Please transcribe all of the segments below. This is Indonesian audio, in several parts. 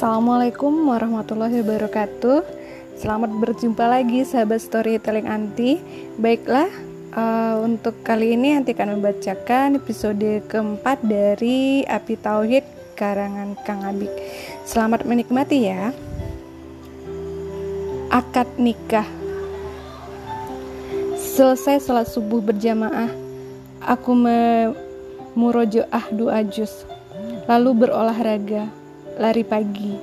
Assalamualaikum warahmatullahi wabarakatuh. Selamat berjumpa lagi sahabat storytelling anti. Baiklah, uh, untuk kali ini Anti akan membacakan episode keempat dari Api Tauhid karangan Kang Abik. Selamat menikmati ya. Akad nikah. Selesai sholat subuh berjamaah Aku memurojoah doa juz Lalu berolahraga lari pagi.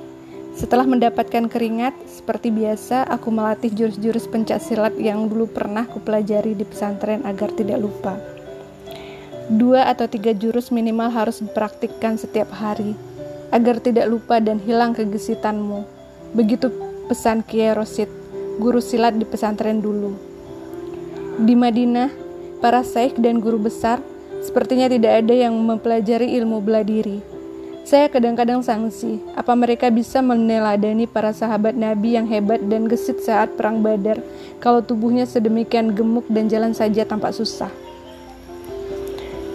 Setelah mendapatkan keringat, seperti biasa, aku melatih jurus-jurus pencak silat yang dulu pernah kupelajari di pesantren agar tidak lupa. Dua atau tiga jurus minimal harus dipraktikkan setiap hari, agar tidak lupa dan hilang kegesitanmu. Begitu pesan Kiai Rosid, guru silat di pesantren dulu. Di Madinah, para syekh dan guru besar sepertinya tidak ada yang mempelajari ilmu bela diri saya kadang-kadang sangsi, apa mereka bisa meneladani para sahabat Nabi yang hebat dan gesit saat perang Badar, kalau tubuhnya sedemikian gemuk dan jalan saja tampak susah.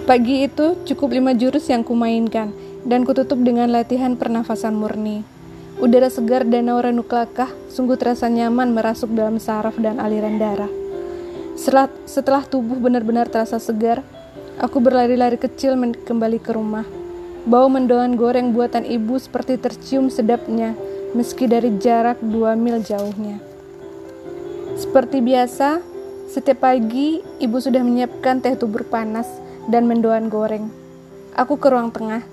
Pagi itu cukup lima jurus yang kumainkan, dan kututup dengan latihan pernafasan murni. Udara segar danau Renuklakah sungguh terasa nyaman merasuk dalam saraf dan aliran darah. Setelah, setelah tubuh benar-benar terasa segar, aku berlari-lari kecil kembali ke rumah. Bau mendoan goreng buatan ibu seperti tercium sedapnya, meski dari jarak dua mil jauhnya. Seperti biasa, setiap pagi ibu sudah menyiapkan teh tubur panas dan mendoan goreng. Aku ke ruang tengah.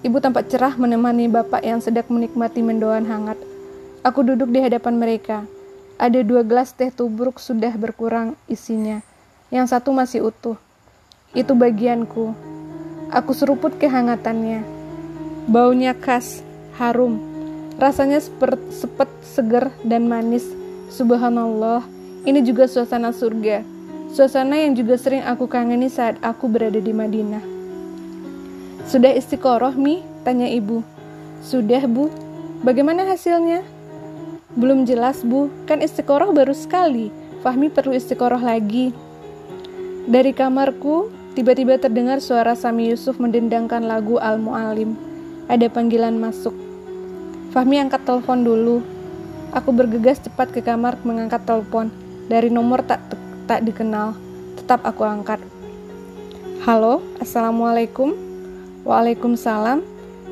Ibu tampak cerah menemani bapak yang sedang menikmati mendoan hangat. Aku duduk di hadapan mereka. Ada dua gelas teh tubruk sudah berkurang isinya. Yang satu masih utuh. Itu bagianku. Aku seruput kehangatannya. Baunya khas, harum. Rasanya seperti sepet, seger, dan manis. Subhanallah, ini juga suasana surga. Suasana yang juga sering aku kangeni saat aku berada di Madinah. Sudah istiqoroh, Mi? Tanya ibu. Sudah, Bu. Bagaimana hasilnya? Belum jelas, Bu. Kan istiqoroh baru sekali. Fahmi perlu istiqoroh lagi. Dari kamarku, Tiba-tiba terdengar suara Sami Yusuf mendendangkan lagu Al-Mu'alim. Ada panggilan masuk. Fahmi angkat telepon dulu. Aku bergegas cepat ke kamar mengangkat telepon. Dari nomor tak tak dikenal. Tetap aku angkat. Halo, Assalamualaikum. Waalaikumsalam.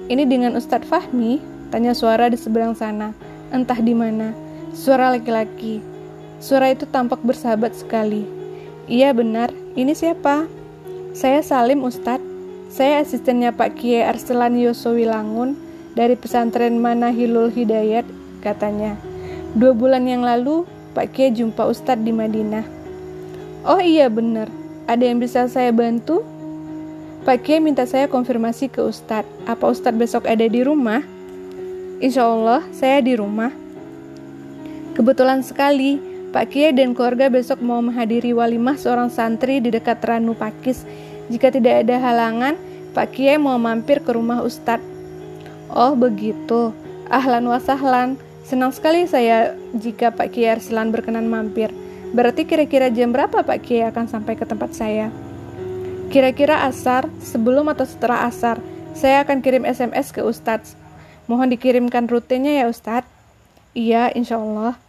Ini dengan Ustadz Fahmi? Tanya suara di seberang sana. Entah di mana. Suara laki-laki. Suara itu tampak bersahabat sekali. Iya benar, ini siapa? Saya Salim Ustadz, saya asistennya Pak Kiai Arselan Yosowilangun dari pesantren Manahilul Hidayat, katanya. Dua bulan yang lalu, Pak Kiai jumpa Ustadz di Madinah. Oh iya benar, ada yang bisa saya bantu? Pak Kiai minta saya konfirmasi ke Ustadz, apa Ustadz besok ada di rumah? Insya Allah, saya di rumah. Kebetulan sekali, Pak Kiai dan keluarga besok mau menghadiri walimah seorang santri di dekat Ranu Pakis. Jika tidak ada halangan, Pak Kiai mau mampir ke rumah Ustadz. Oh begitu, ahlan wasahlan. Senang sekali saya jika Pak Kiai Arslan berkenan mampir. Berarti kira-kira jam berapa Pak Kiai akan sampai ke tempat saya? Kira-kira asar, sebelum atau setelah asar, saya akan kirim SMS ke Ustadz. Mohon dikirimkan rutenya ya Ustadz. Iya, insya Allah.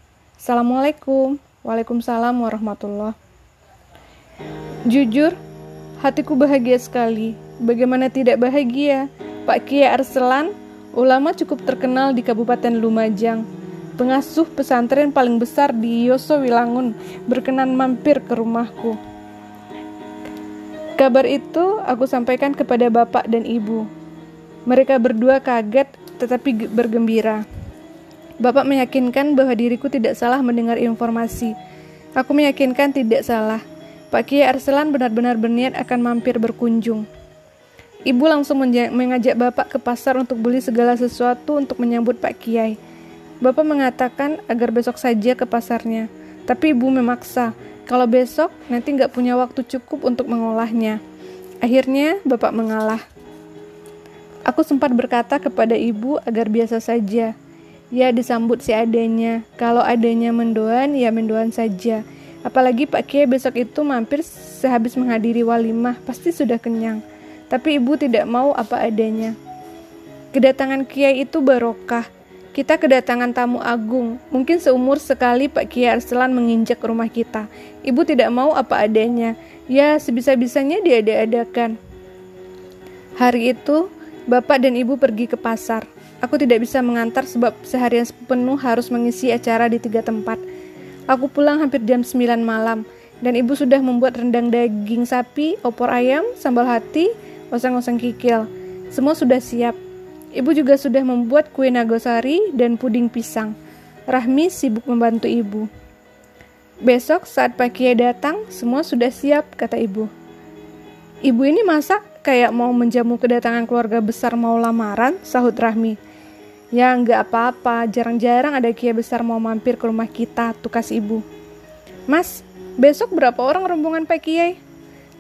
Assalamualaikum. Waalaikumsalam warahmatullah. Jujur, hatiku bahagia sekali. Bagaimana tidak bahagia? Pak Kiai Arselan, ulama cukup terkenal di Kabupaten Lumajang. Pengasuh pesantren paling besar di Yoso Wilangun berkenan mampir ke rumahku. Kabar itu aku sampaikan kepada bapak dan ibu. Mereka berdua kaget tetapi bergembira. Bapak meyakinkan bahwa diriku tidak salah mendengar informasi. Aku meyakinkan tidak salah. Pak Kiai Arselan benar-benar berniat akan mampir berkunjung. Ibu langsung mengajak Bapak ke pasar untuk beli segala sesuatu untuk menyambut Pak Kiai. Bapak mengatakan agar besok saja ke pasarnya, tapi Ibu memaksa kalau besok nanti nggak punya waktu cukup untuk mengolahnya. Akhirnya Bapak mengalah. Aku sempat berkata kepada Ibu agar biasa saja, Ya disambut seadanya. Kalau adanya mendoan, ya mendoan saja. Apalagi Pak Kiai besok itu mampir sehabis menghadiri walimah, pasti sudah kenyang. Tapi ibu tidak mau apa adanya. Kedatangan Kiai itu barokah. kita kedatangan tamu agung. Mungkin seumur sekali Pak Kiai Arslan menginjak rumah kita. Ibu tidak mau apa adanya. Ya, sebisa-bisanya diada-adakan. Hari itu, Bapak dan Ibu pergi ke pasar. Aku tidak bisa mengantar sebab seharian penuh harus mengisi acara di tiga tempat. Aku pulang hampir jam 9 malam, dan ibu sudah membuat rendang daging sapi, opor ayam, sambal hati, oseng-oseng kikil. Semua sudah siap. Ibu juga sudah membuat kue nagosari dan puding pisang. Rahmi sibuk membantu ibu. Besok saat Pak Kiai datang, semua sudah siap, kata ibu. Ibu ini masak kayak mau menjamu kedatangan keluarga besar mau lamaran, sahut Rahmi. Ya nggak apa-apa, jarang-jarang ada kiai besar mau mampir ke rumah kita, tukas ibu. Mas, besok berapa orang rombongan Pak Kiai?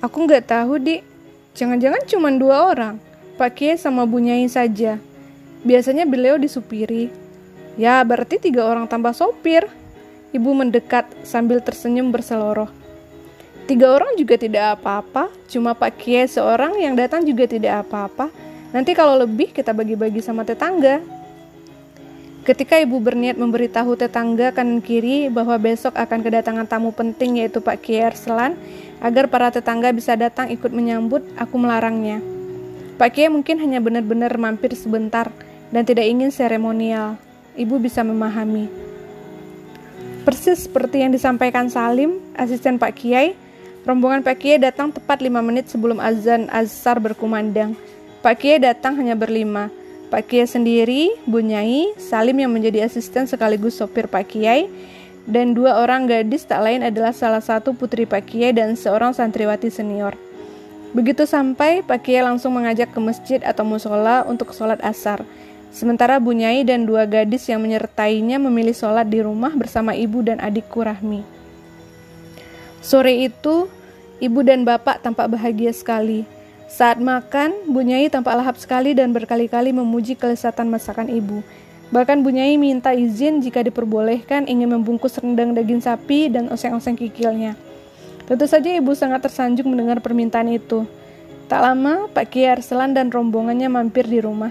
Aku nggak tahu, Dik. Jangan-jangan cuma dua orang. Pak Kiai sama Bu Nyai saja. Biasanya beliau disupiri. Ya, berarti tiga orang tambah sopir. Ibu mendekat sambil tersenyum berseloroh. Tiga orang juga tidak apa-apa, cuma Pak Kiai seorang yang datang juga tidak apa-apa. Nanti kalau lebih kita bagi-bagi sama tetangga. Ketika ibu berniat memberitahu tetangga kanan kiri bahwa besok akan kedatangan tamu penting yaitu Pak Kiai Arslan, agar para tetangga bisa datang ikut menyambut, aku melarangnya. Pak Kiai mungkin hanya benar-benar mampir sebentar dan tidak ingin seremonial. Ibu bisa memahami. Persis seperti yang disampaikan Salim, asisten Pak Kiai, rombongan Pak Kiai datang tepat lima menit sebelum azan azhar berkumandang. Pak Kiai datang hanya berlima. Pak Kiai sendiri, Bu Nyai, Salim yang menjadi asisten sekaligus sopir Pak Kiai, dan dua orang gadis tak lain adalah salah satu putri Pak Kiai dan seorang santriwati senior. Begitu sampai, Pak Kiai langsung mengajak ke masjid atau musola untuk sholat asar. Sementara Bu Nyai dan dua gadis yang menyertainya memilih sholat di rumah bersama ibu dan adikku Rahmi. Sore itu, ibu dan bapak tampak bahagia sekali. Saat makan, Bu Nyai tampak lahap sekali dan berkali-kali memuji kelezatan masakan ibu. Bahkan Bu Nyai minta izin jika diperbolehkan ingin membungkus rendang daging sapi dan oseng-oseng kikilnya. Tentu saja ibu sangat tersanjung mendengar permintaan itu. Tak lama, Pak Kiai Arslan dan rombongannya mampir di rumah.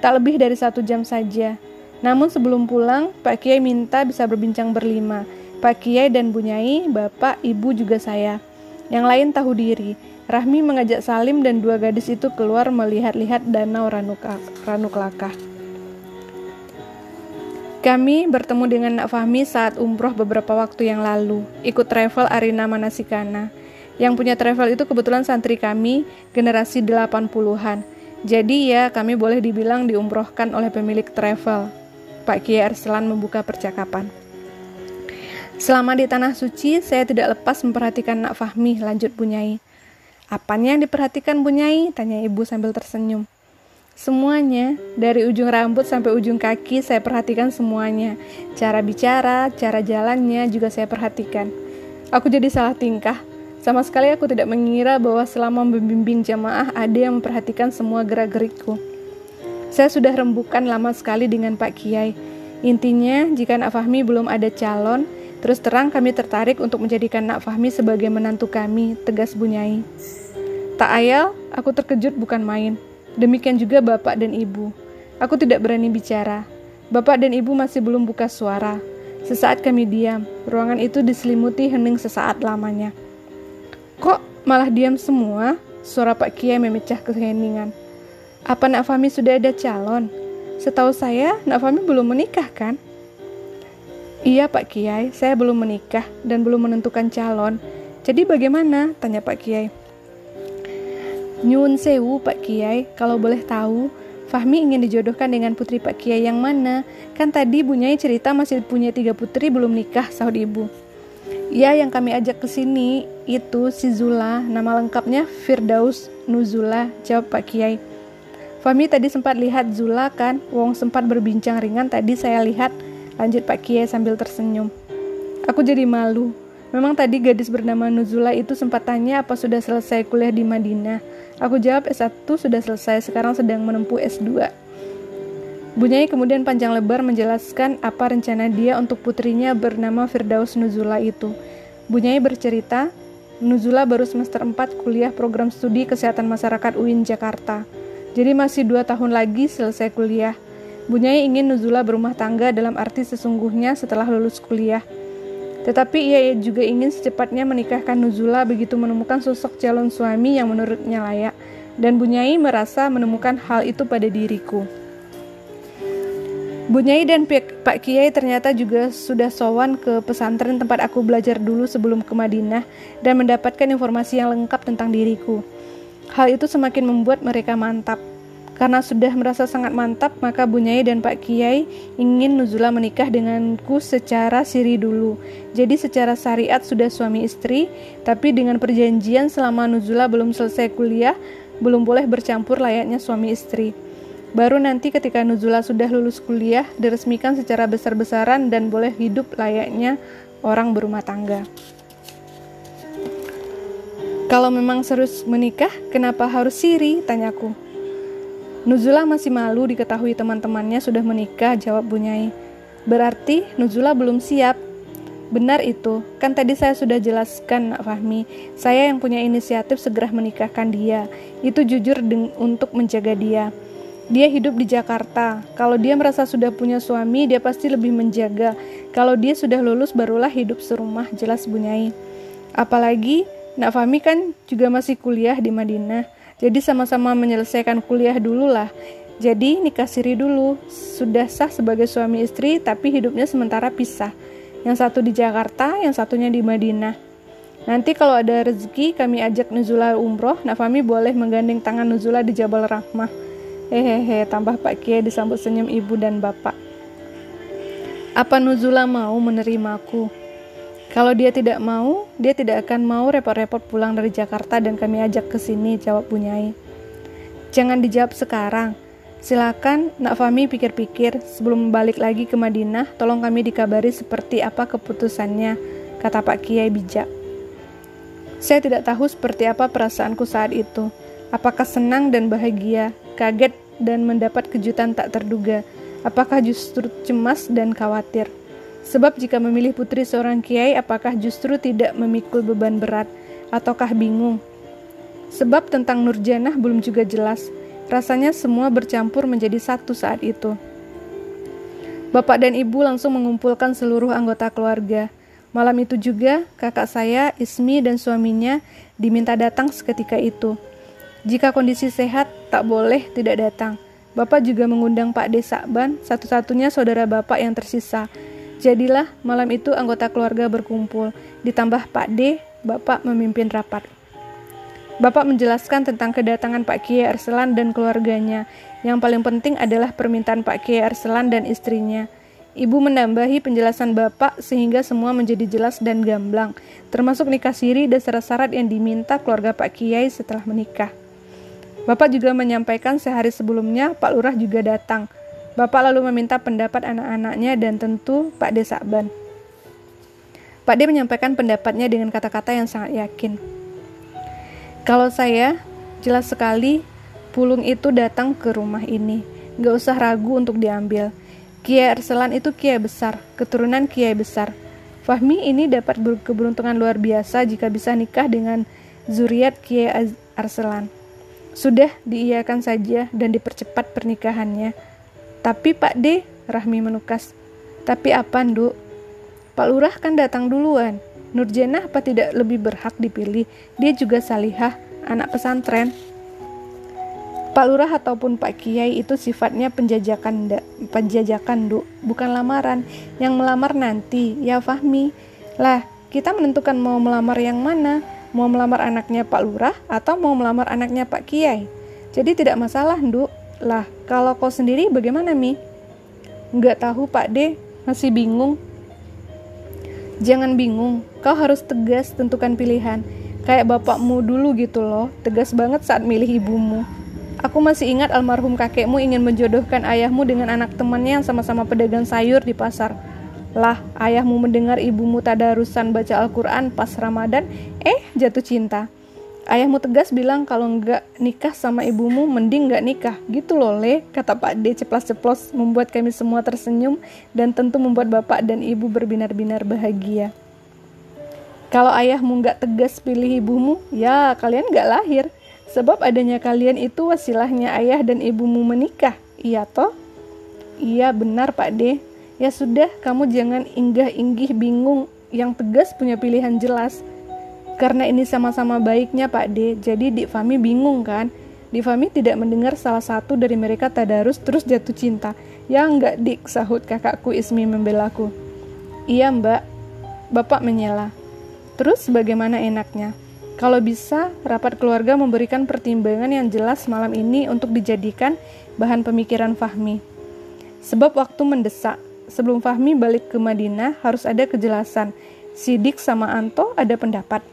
Tak lebih dari satu jam saja. Namun sebelum pulang, Pak Kiai minta bisa berbincang berlima. Pak Kiai dan Bu Nyai, Bapak, Ibu juga saya. Yang lain tahu diri. Rahmi mengajak Salim dan dua gadis itu keluar melihat-lihat danau Ranuklakah. Kami bertemu dengan Nak Fahmi saat umroh beberapa waktu yang lalu, ikut travel Arina Manasikana. Yang punya travel itu kebetulan santri kami, generasi 80-an. Jadi ya, kami boleh dibilang diumrohkan oleh pemilik travel. Pak Kiai Arslan membuka percakapan. Selama di Tanah Suci, saya tidak lepas memperhatikan Nak Fahmi, lanjut Bunyai. Apanya yang diperhatikan Bunyai? Tanya ibu sambil tersenyum. Semuanya, dari ujung rambut sampai ujung kaki saya perhatikan semuanya. Cara bicara, cara jalannya juga saya perhatikan. Aku jadi salah tingkah. Sama sekali aku tidak mengira bahwa selama membimbing jamaah ada yang memperhatikan semua gerak-gerikku. Saya sudah rembukan lama sekali dengan Pak Kiai. Intinya, jika Nak Fahmi belum ada calon, terus terang kami tertarik untuk menjadikan Nak Fahmi sebagai menantu kami, tegas Bunyai. Tak ayal, aku terkejut bukan main. Demikian juga bapak dan ibu. Aku tidak berani bicara. Bapak dan ibu masih belum buka suara. Sesaat kami diam. Ruangan itu diselimuti hening sesaat lamanya. Kok malah diam semua? Suara Pak Kiai memecah keheningan. Apa Nak Fahmi sudah ada calon? Setahu saya, Nak Fahmi belum menikah kan? Iya Pak Kiai, saya belum menikah dan belum menentukan calon. Jadi bagaimana? Tanya Pak Kiai. Nyun sewu Pak Kiai, kalau boleh tahu, Fahmi ingin dijodohkan dengan putri Pak Kiai yang mana? Kan tadi Bu Nyai cerita masih punya tiga putri belum nikah, sahut ibu. Ya, yang kami ajak ke sini itu si Zula, nama lengkapnya Firdaus Nuzula, jawab Pak Kiai. Fahmi tadi sempat lihat Zula kan, Wong sempat berbincang ringan tadi saya lihat, lanjut Pak Kiai sambil tersenyum. Aku jadi malu. Memang tadi gadis bernama Nuzula itu sempat tanya apa sudah selesai kuliah di Madinah. Aku jawab S1 sudah selesai, sekarang sedang menempuh S2. Bunyai kemudian panjang lebar menjelaskan apa rencana dia untuk putrinya bernama Firdaus Nuzula itu. Bunyai bercerita, Nuzula baru semester 4 kuliah program studi kesehatan masyarakat UIN Jakarta. Jadi masih dua tahun lagi selesai kuliah. Bunyai ingin Nuzula berumah tangga dalam arti sesungguhnya setelah lulus kuliah. Tetapi ia juga ingin secepatnya menikahkan Nuzula begitu menemukan sosok calon suami yang menurutnya layak. Dan Bunyai merasa menemukan hal itu pada diriku. Bunyai dan Pak Kiai ternyata juga sudah sowan ke pesantren tempat aku belajar dulu sebelum ke Madinah dan mendapatkan informasi yang lengkap tentang diriku. Hal itu semakin membuat mereka mantap. Karena sudah merasa sangat mantap, maka Bunyai dan Pak Kiai ingin Nuzula menikah denganku secara siri dulu. Jadi secara syariat sudah suami istri, tapi dengan perjanjian selama Nuzula belum selesai kuliah, belum boleh bercampur layaknya suami istri. Baru nanti ketika Nuzula sudah lulus kuliah, diresmikan secara besar-besaran dan boleh hidup layaknya orang berumah tangga. Kalau memang serius menikah, kenapa harus siri? Tanyaku. Nuzula masih malu diketahui teman-temannya sudah menikah, jawab Bunyai. Berarti Nuzula belum siap. Benar itu, kan tadi saya sudah jelaskan, Nak Fahmi. Saya yang punya inisiatif segera menikahkan dia. Itu jujur untuk menjaga dia. Dia hidup di Jakarta. Kalau dia merasa sudah punya suami, dia pasti lebih menjaga. Kalau dia sudah lulus, barulah hidup serumah, jelas Bunyai. Apalagi, Nak Fahmi kan juga masih kuliah di Madinah. Jadi sama-sama menyelesaikan kuliah dulu lah. Jadi nikah siri dulu. Sudah sah sebagai suami istri tapi hidupnya sementara pisah. Yang satu di Jakarta, yang satunya di Madinah. Nanti kalau ada rezeki kami ajak Nuzula umroh, Nafami boleh menggandeng tangan Nuzula di Jabal Rahmah. Hehehe, tambah Pak Kiai disambut senyum ibu dan bapak. Apa Nuzula mau menerimaku? Kalau dia tidak mau, dia tidak akan mau repot-repot pulang dari Jakarta dan kami ajak ke sini, jawab Bunyai. Jangan dijawab sekarang. Silakan, Nak Fami pikir-pikir sebelum balik lagi ke Madinah, tolong kami dikabari seperti apa keputusannya, kata Pak Kiai bijak. Saya tidak tahu seperti apa perasaanku saat itu. Apakah senang dan bahagia, kaget dan mendapat kejutan tak terduga? Apakah justru cemas dan khawatir? Sebab jika memilih putri seorang kiai, apakah justru tidak memikul beban berat, ataukah bingung? Sebab tentang Nurjanah belum juga jelas. Rasanya semua bercampur menjadi satu saat itu. Bapak dan ibu langsung mengumpulkan seluruh anggota keluarga. Malam itu juga, kakak saya, Ismi, dan suaminya diminta datang seketika itu. Jika kondisi sehat, tak boleh tidak datang. Bapak juga mengundang Pak Desakban, satu-satunya saudara bapak yang tersisa, Jadilah malam itu anggota keluarga berkumpul, ditambah Pak D, Bapak memimpin rapat. Bapak menjelaskan tentang kedatangan Pak Kiai Arselan dan keluarganya. Yang paling penting adalah permintaan Pak Kiai Arselan dan istrinya. Ibu menambahi penjelasan Bapak sehingga semua menjadi jelas dan gamblang, termasuk nikah siri dan syarat-syarat yang diminta keluarga Pak Kiai setelah menikah. Bapak juga menyampaikan sehari sebelumnya Pak Lurah juga datang, Bapak lalu meminta pendapat anak-anaknya dan tentu Pak D. Sakban. Pak D menyampaikan pendapatnya dengan kata-kata yang sangat yakin. Kalau saya, jelas sekali pulung itu datang ke rumah ini. Gak usah ragu untuk diambil. Kiai Arselan itu kiai besar, keturunan kiai besar. Fahmi ini dapat keberuntungan luar biasa jika bisa nikah dengan zuriat Kiai Arselan. Sudah diiakan saja dan dipercepat pernikahannya tapi Pak D, Rahmi menukas. Tapi apa, Nduk? Pak Lurah kan datang duluan. Nurjana apa tidak lebih berhak dipilih? Dia juga salihah, anak pesantren. Pak Lurah ataupun Pak Kiai itu sifatnya penjajakan, penjajakan, Nduk, bukan lamaran. Yang melamar nanti, ya Fahmi. Lah, kita menentukan mau melamar yang mana? Mau melamar anaknya Pak Lurah atau mau melamar anaknya Pak Kiai? Jadi tidak masalah, Nduk. Lah, kalau kau sendiri bagaimana, Mi? Nggak tahu, Pak D. Masih bingung. Jangan bingung, kau harus tegas tentukan pilihan. Kayak bapakmu dulu gitu loh, tegas banget saat milih ibumu. Aku masih ingat almarhum kakekmu ingin menjodohkan ayahmu dengan anak temannya yang sama-sama pedagang sayur di pasar. Lah, ayahmu mendengar ibumu tadarusan baca Al-Quran pas Ramadan, eh jatuh cinta. Ayahmu tegas bilang kalau nggak nikah sama ibumu mending nggak nikah. Gitu loh le, kata Pak D ceplas-ceplos membuat kami semua tersenyum dan tentu membuat bapak dan ibu berbinar-binar bahagia. Kalau ayahmu nggak tegas pilih ibumu, ya kalian nggak lahir. Sebab adanya kalian itu wasilahnya ayah dan ibumu menikah. Iya toh? Iya benar Pak D. Ya sudah, kamu jangan inggah-inggih bingung. Yang tegas punya pilihan jelas. Karena ini sama-sama baiknya Pak D, jadi Dik Fami bingung kan? Dik Fami tidak mendengar salah satu dari mereka tadarus terus jatuh cinta. Ya enggak Dik, sahut kakakku Ismi membelaku. Iya mbak, bapak menyela. Terus bagaimana enaknya? Kalau bisa, rapat keluarga memberikan pertimbangan yang jelas malam ini untuk dijadikan bahan pemikiran Fahmi. Sebab waktu mendesak, sebelum Fahmi balik ke Madinah harus ada kejelasan. Sidik sama Anto ada pendapat.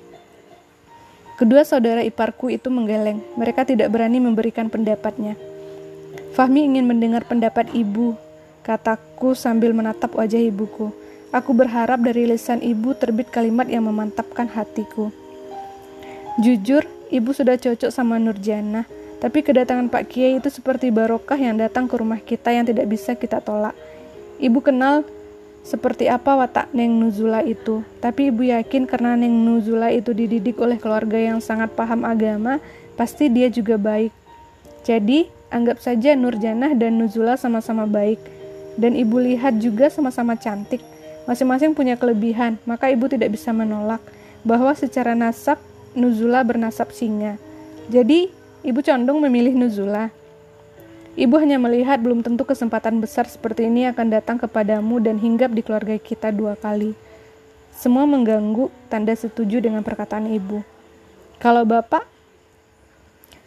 Kedua saudara iparku itu menggeleng. Mereka tidak berani memberikan pendapatnya. Fahmi ingin mendengar pendapat ibu, kataku sambil menatap wajah ibuku. Aku berharap dari lisan ibu terbit kalimat yang memantapkan hatiku. Jujur, ibu sudah cocok sama Nurjana, tapi kedatangan Pak Kiai itu seperti barokah yang datang ke rumah kita yang tidak bisa kita tolak. Ibu kenal seperti apa watak Neng Nuzula itu, tapi ibu yakin karena Neng Nuzula itu dididik oleh keluarga yang sangat paham agama, pasti dia juga baik. Jadi, anggap saja Nurjanah dan Nuzula sama-sama baik. Dan ibu lihat juga sama-sama cantik. Masing-masing punya kelebihan, maka ibu tidak bisa menolak bahwa secara nasab Nuzula bernasab singa. Jadi, ibu condong memilih Nuzula. Ibu hanya melihat belum tentu kesempatan besar seperti ini akan datang kepadamu dan hinggap di keluarga kita dua kali. Semua mengganggu tanda setuju dengan perkataan ibu. Kalau bapak,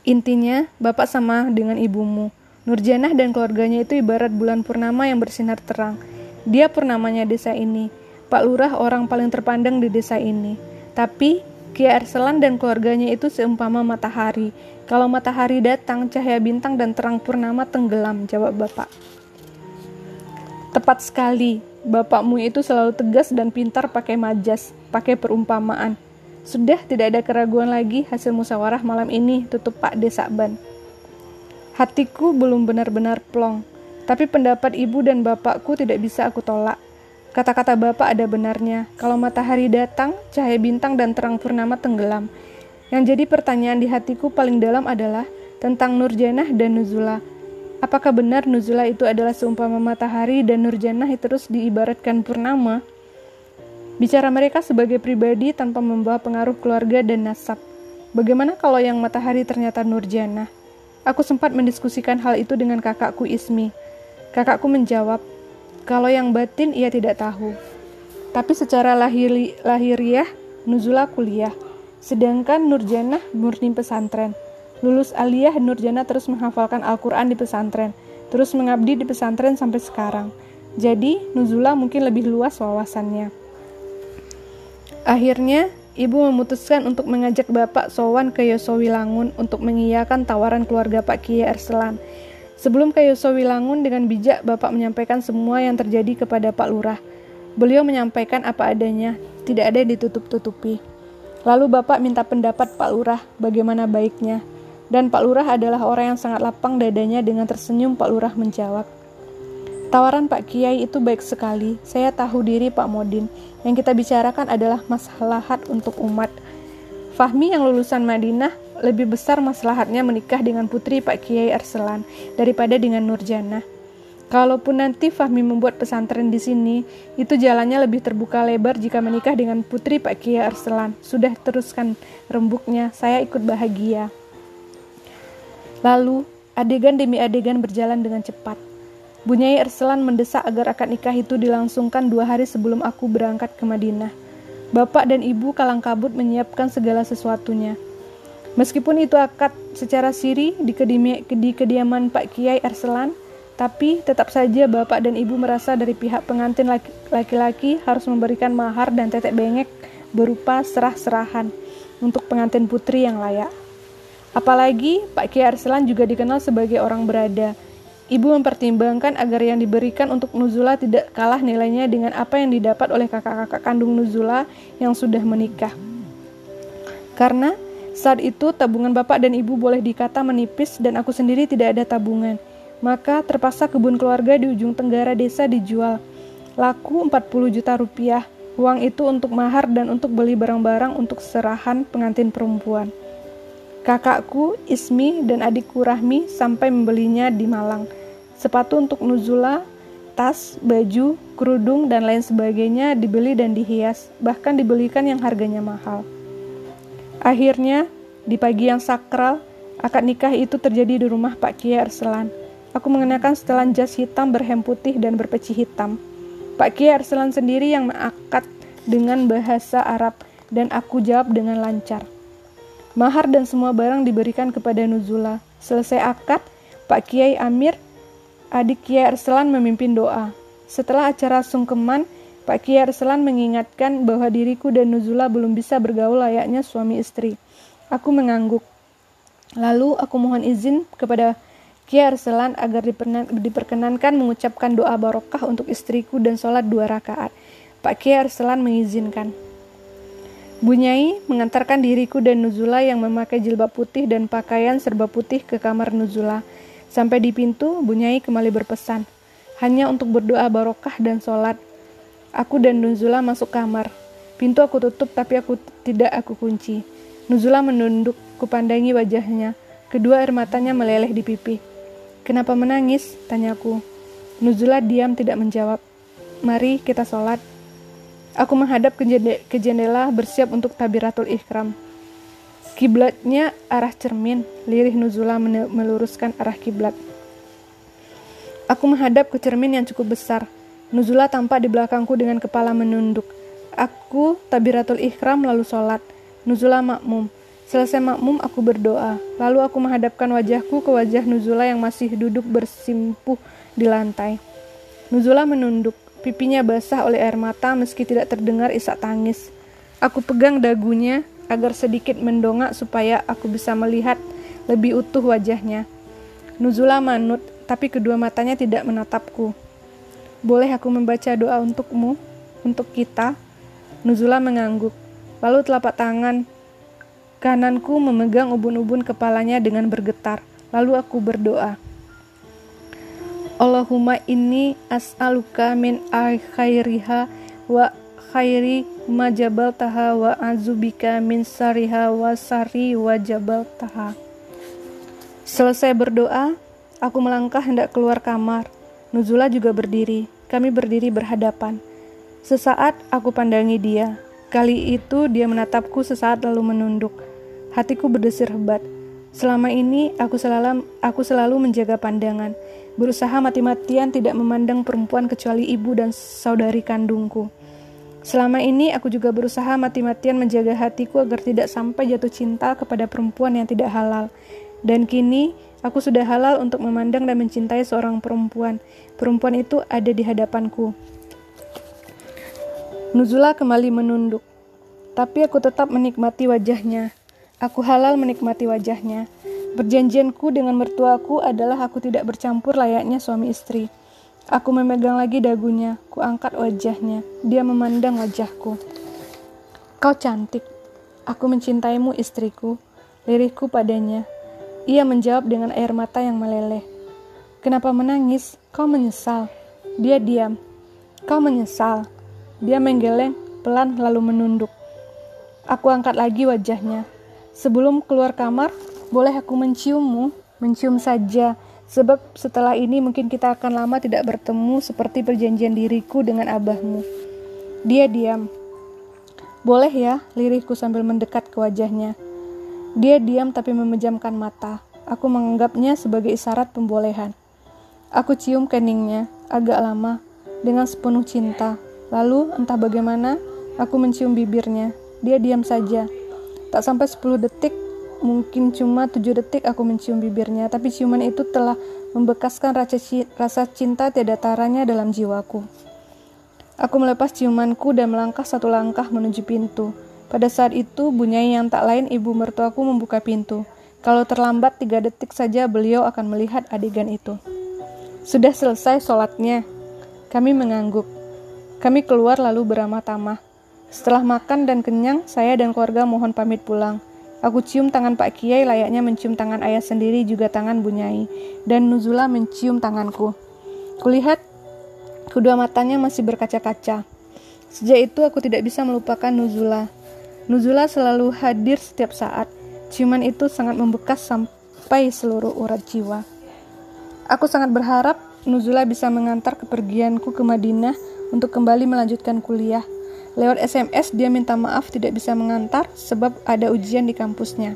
intinya bapak sama dengan ibumu. Nurjanah dan keluarganya itu ibarat bulan purnama yang bersinar terang. Dia purnamanya desa ini. Pak Lurah orang paling terpandang di desa ini. Tapi Ki Arselan dan keluarganya itu seumpama matahari. Kalau matahari datang, cahaya bintang dan terang purnama tenggelam, jawab bapak. Tepat sekali, bapakmu itu selalu tegas dan pintar pakai majas, pakai perumpamaan. Sudah tidak ada keraguan lagi hasil musyawarah malam ini, tutup Pak Desakban. Hatiku belum benar-benar plong, tapi pendapat ibu dan bapakku tidak bisa aku tolak. Kata-kata Bapak ada benarnya. Kalau matahari datang, cahaya bintang dan terang purnama tenggelam. Yang jadi pertanyaan di hatiku paling dalam adalah tentang Nurjanah dan Nuzula. Apakah benar Nuzula itu adalah seumpama matahari dan Nurjanah terus diibaratkan purnama? Bicara mereka sebagai pribadi tanpa membawa pengaruh keluarga dan nasab. Bagaimana kalau yang matahari ternyata Nurjanah? Aku sempat mendiskusikan hal itu dengan kakakku Ismi. Kakakku menjawab, kalau yang batin ia tidak tahu. Tapi secara lahiri, lahiriah, Nuzula kuliah. Sedangkan Nurjana murni pesantren. Lulus aliyah, Nurjana terus menghafalkan Al-Quran di pesantren. Terus mengabdi di pesantren sampai sekarang. Jadi, Nuzula mungkin lebih luas wawasannya. Akhirnya, ibu memutuskan untuk mengajak Bapak Sowan ke Yosowilangun untuk mengiyakan tawaran keluarga Pak Kiai Erselan Sebelum ke Yosowilangun dengan bijak Bapak menyampaikan semua yang terjadi kepada Pak Lurah. Beliau menyampaikan apa adanya, tidak ada ditutup-tutupi. Lalu Bapak minta pendapat Pak Lurah bagaimana baiknya. Dan Pak Lurah adalah orang yang sangat lapang dadanya dengan tersenyum Pak Lurah menjawab. Tawaran Pak Kiai itu baik sekali. Saya tahu diri Pak Modin. Yang kita bicarakan adalah maslahat untuk umat. Fahmi yang lulusan Madinah lebih besar maslahatnya menikah dengan putri Pak Kiai Arselan daripada dengan Nurjana. Kalaupun nanti Fahmi membuat pesantren di sini, itu jalannya lebih terbuka lebar jika menikah dengan putri Pak Kiai Arselan. Sudah teruskan rembuknya, saya ikut bahagia. Lalu, adegan demi adegan berjalan dengan cepat. Bunyai Arselan mendesak agar akad nikah itu dilangsungkan dua hari sebelum aku berangkat ke Madinah. Bapak dan ibu kalang kabut menyiapkan segala sesuatunya. Meskipun itu akad secara siri di, kediaman Pak Kiai Arselan, tapi tetap saja bapak dan ibu merasa dari pihak pengantin laki-laki harus memberikan mahar dan tetek bengek berupa serah-serahan untuk pengantin putri yang layak. Apalagi Pak Kiai Arselan juga dikenal sebagai orang berada. Ibu mempertimbangkan agar yang diberikan untuk Nuzula tidak kalah nilainya dengan apa yang didapat oleh kakak-kakak kandung Nuzula yang sudah menikah. Karena saat itu tabungan bapak dan ibu boleh dikata menipis dan aku sendiri tidak ada tabungan. Maka terpaksa kebun keluarga di ujung tenggara desa dijual. Laku 40 juta rupiah. Uang itu untuk mahar dan untuk beli barang-barang untuk serahan pengantin perempuan. Kakakku, Ismi, dan adikku Rahmi sampai membelinya di Malang. Sepatu untuk Nuzula tas, baju, kerudung, dan lain sebagainya dibeli dan dihias, bahkan dibelikan yang harganya mahal. Akhirnya, di pagi yang sakral, akad nikah itu terjadi di rumah Pak Kiai Arselan. Aku mengenakan setelan jas hitam berhem putih dan berpeci hitam. Pak Kiai Arselan sendiri yang mengakad dengan bahasa Arab dan aku jawab dengan lancar. Mahar dan semua barang diberikan kepada Nuzula. Selesai akad, Pak Kiai Amir adik Kiai Arselan memimpin doa. Setelah acara sungkeman, Pak Kiai Arselan mengingatkan bahwa diriku dan Nuzula belum bisa bergaul layaknya suami istri. Aku mengangguk. Lalu aku mohon izin kepada Kiai Arselan agar diperkenankan mengucapkan doa barokah untuk istriku dan sholat dua rakaat. Pak Kiai Arselan mengizinkan. Bunyai mengantarkan diriku dan Nuzula yang memakai jilbab putih dan pakaian serba putih ke kamar Nuzula. Sampai di pintu, Bunyai kembali berpesan, hanya untuk berdoa barokah dan sholat. Aku dan Nuzula masuk kamar. Pintu aku tutup tapi aku tidak aku kunci. Nuzula menunduk, kupandangi wajahnya. Kedua air matanya meleleh di pipi. Kenapa menangis? Tanyaku. Nuzula diam tidak menjawab. Mari kita sholat. Aku menghadap ke jendela bersiap untuk tabiratul ikhram. Kiblatnya arah cermin, lirih Nuzula meluruskan arah kiblat. Aku menghadap ke cermin yang cukup besar. Nuzula tampak di belakangku dengan kepala menunduk. Aku tabiratul ikhram lalu sholat. Nuzula makmum. Selesai makmum, aku berdoa. Lalu aku menghadapkan wajahku ke wajah Nuzula yang masih duduk bersimpuh di lantai. Nuzula menunduk. Pipinya basah oleh air mata meski tidak terdengar isak tangis. Aku pegang dagunya, agar sedikit mendongak supaya aku bisa melihat lebih utuh wajahnya. Nuzula manut, tapi kedua matanya tidak menatapku. Boleh aku membaca doa untukmu, untuk kita? Nuzula mengangguk. Lalu telapak tangan kananku memegang ubun-ubun kepalanya dengan bergetar. Lalu aku berdoa. Allahumma inni as'aluka min khairiha wa khairi majabal taha wa azubika min sariha wa sari wa jabal taha. Selesai berdoa, aku melangkah hendak keluar kamar. Nuzula juga berdiri. Kami berdiri berhadapan. Sesaat aku pandangi dia. Kali itu dia menatapku sesaat lalu menunduk. Hatiku berdesir hebat. Selama ini aku selalu aku selalu menjaga pandangan, berusaha mati-matian tidak memandang perempuan kecuali ibu dan saudari kandungku. Selama ini aku juga berusaha mati-matian menjaga hatiku agar tidak sampai jatuh cinta kepada perempuan yang tidak halal. Dan kini aku sudah halal untuk memandang dan mencintai seorang perempuan. Perempuan itu ada di hadapanku. Nuzula kembali menunduk. Tapi aku tetap menikmati wajahnya. Aku halal menikmati wajahnya. Perjanjianku dengan mertuaku adalah aku tidak bercampur layaknya suami istri. Aku memegang lagi dagunya, ku angkat wajahnya. Dia memandang wajahku. Kau cantik. Aku mencintaimu istriku. Lirihku padanya. Ia menjawab dengan air mata yang meleleh. Kenapa menangis? Kau menyesal. Dia diam. Kau menyesal. Dia menggeleng, pelan lalu menunduk. Aku angkat lagi wajahnya. Sebelum keluar kamar, boleh aku menciummu? Mencium saja Sebab setelah ini mungkin kita akan lama tidak bertemu seperti perjanjian diriku dengan abahmu. Dia diam. Boleh ya, lirihku sambil mendekat ke wajahnya. Dia diam tapi memejamkan mata. Aku menganggapnya sebagai isyarat pembolehan. Aku cium keningnya, agak lama, dengan sepenuh cinta. Lalu, entah bagaimana, aku mencium bibirnya. Dia diam saja. Tak sampai 10 detik, Mungkin cuma tujuh detik aku mencium bibirnya, tapi ciuman itu telah membekaskan rasa cinta tiada taranya dalam jiwaku. Aku melepas ciumanku dan melangkah satu langkah menuju pintu. Pada saat itu, bunyai yang tak lain ibu mertuaku membuka pintu. Kalau terlambat tiga detik saja beliau akan melihat adegan itu. Sudah selesai sholatnya. Kami mengangguk. Kami keluar lalu beramah tamah. Setelah makan dan kenyang, saya dan keluarga mohon pamit pulang. Aku cium tangan Pak Kiai layaknya mencium tangan ayah sendiri juga tangan Bunyai. Dan Nuzula mencium tanganku. Kulihat kedua matanya masih berkaca-kaca. Sejak itu aku tidak bisa melupakan Nuzula. Nuzula selalu hadir setiap saat. Ciuman itu sangat membekas sampai seluruh urat jiwa. Aku sangat berharap Nuzula bisa mengantar kepergianku ke Madinah untuk kembali melanjutkan kuliah. Lewat SMS dia minta maaf tidak bisa mengantar sebab ada ujian di kampusnya.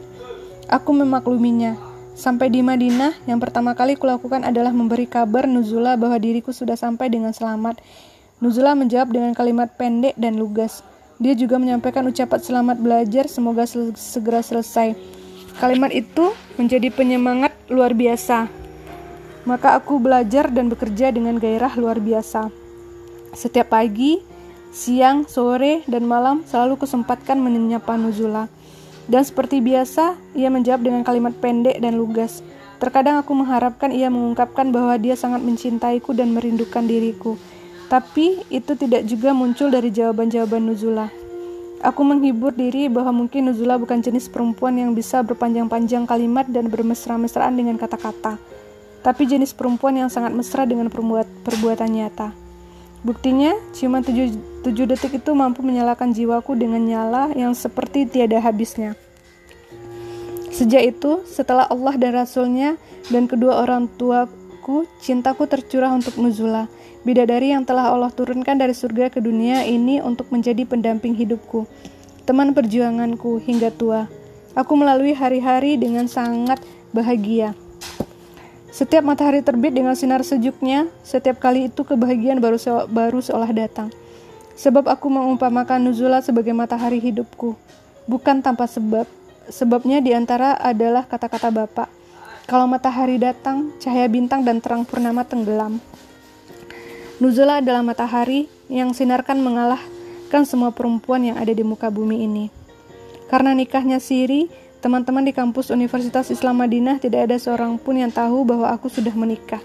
Aku memakluminya. Sampai di Madinah, yang pertama kali kulakukan adalah memberi kabar Nuzula bahwa diriku sudah sampai dengan selamat. Nuzula menjawab dengan kalimat pendek dan lugas. Dia juga menyampaikan ucapan selamat belajar, semoga sel segera selesai. Kalimat itu menjadi penyemangat luar biasa. Maka aku belajar dan bekerja dengan gairah luar biasa. Setiap pagi, siang, sore, dan malam selalu kesempatkan menyapa Nuzula. Dan seperti biasa, ia menjawab dengan kalimat pendek dan lugas. Terkadang aku mengharapkan ia mengungkapkan bahwa dia sangat mencintaiku dan merindukan diriku. Tapi itu tidak juga muncul dari jawaban-jawaban Nuzula. Aku menghibur diri bahwa mungkin Nuzula bukan jenis perempuan yang bisa berpanjang-panjang kalimat dan bermesra-mesraan dengan kata-kata tapi jenis perempuan yang sangat mesra dengan perbuat, perbuatan nyata. Buktinya, ciuman tujuh, tujuh detik itu mampu menyalakan jiwaku dengan nyala yang seperti tiada habisnya. Sejak itu, setelah Allah dan Rasulnya dan kedua orang tuaku, cintaku tercurah untuk Nuzula, bidadari yang telah Allah turunkan dari surga ke dunia ini untuk menjadi pendamping hidupku, teman perjuanganku hingga tua. Aku melalui hari-hari dengan sangat bahagia. Setiap matahari terbit dengan sinar sejuknya, setiap kali itu kebahagiaan baru se baru seolah datang. Sebab aku mengumpamakan Nuzula sebagai matahari hidupku, bukan tanpa sebab. Sebabnya di antara adalah kata-kata Bapak. Kalau matahari datang, cahaya bintang dan terang purnama tenggelam. Nuzula adalah matahari yang sinarkan mengalahkan semua perempuan yang ada di muka bumi ini. Karena nikahnya Siri, Teman-teman di kampus Universitas Islam Madinah tidak ada seorang pun yang tahu bahwa aku sudah menikah.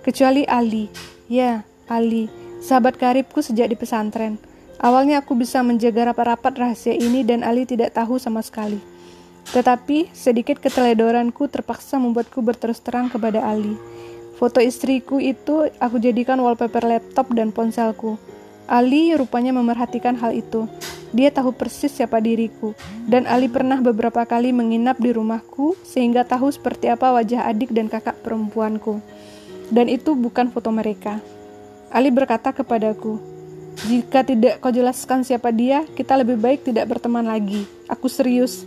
Kecuali Ali. Ya, Ali. Sahabat karibku sejak di pesantren. Awalnya aku bisa menjaga rapat-rapat rahasia ini dan Ali tidak tahu sama sekali. Tetapi sedikit keteledoranku terpaksa membuatku berterus terang kepada Ali. Foto istriku itu aku jadikan wallpaper laptop dan ponselku. Ali rupanya memerhatikan hal itu. Dia tahu persis siapa diriku, dan Ali pernah beberapa kali menginap di rumahku sehingga tahu seperti apa wajah adik dan kakak perempuanku. Dan itu bukan foto mereka. Ali berkata kepadaku, "Jika tidak kau jelaskan siapa dia, kita lebih baik tidak berteman lagi. Aku serius."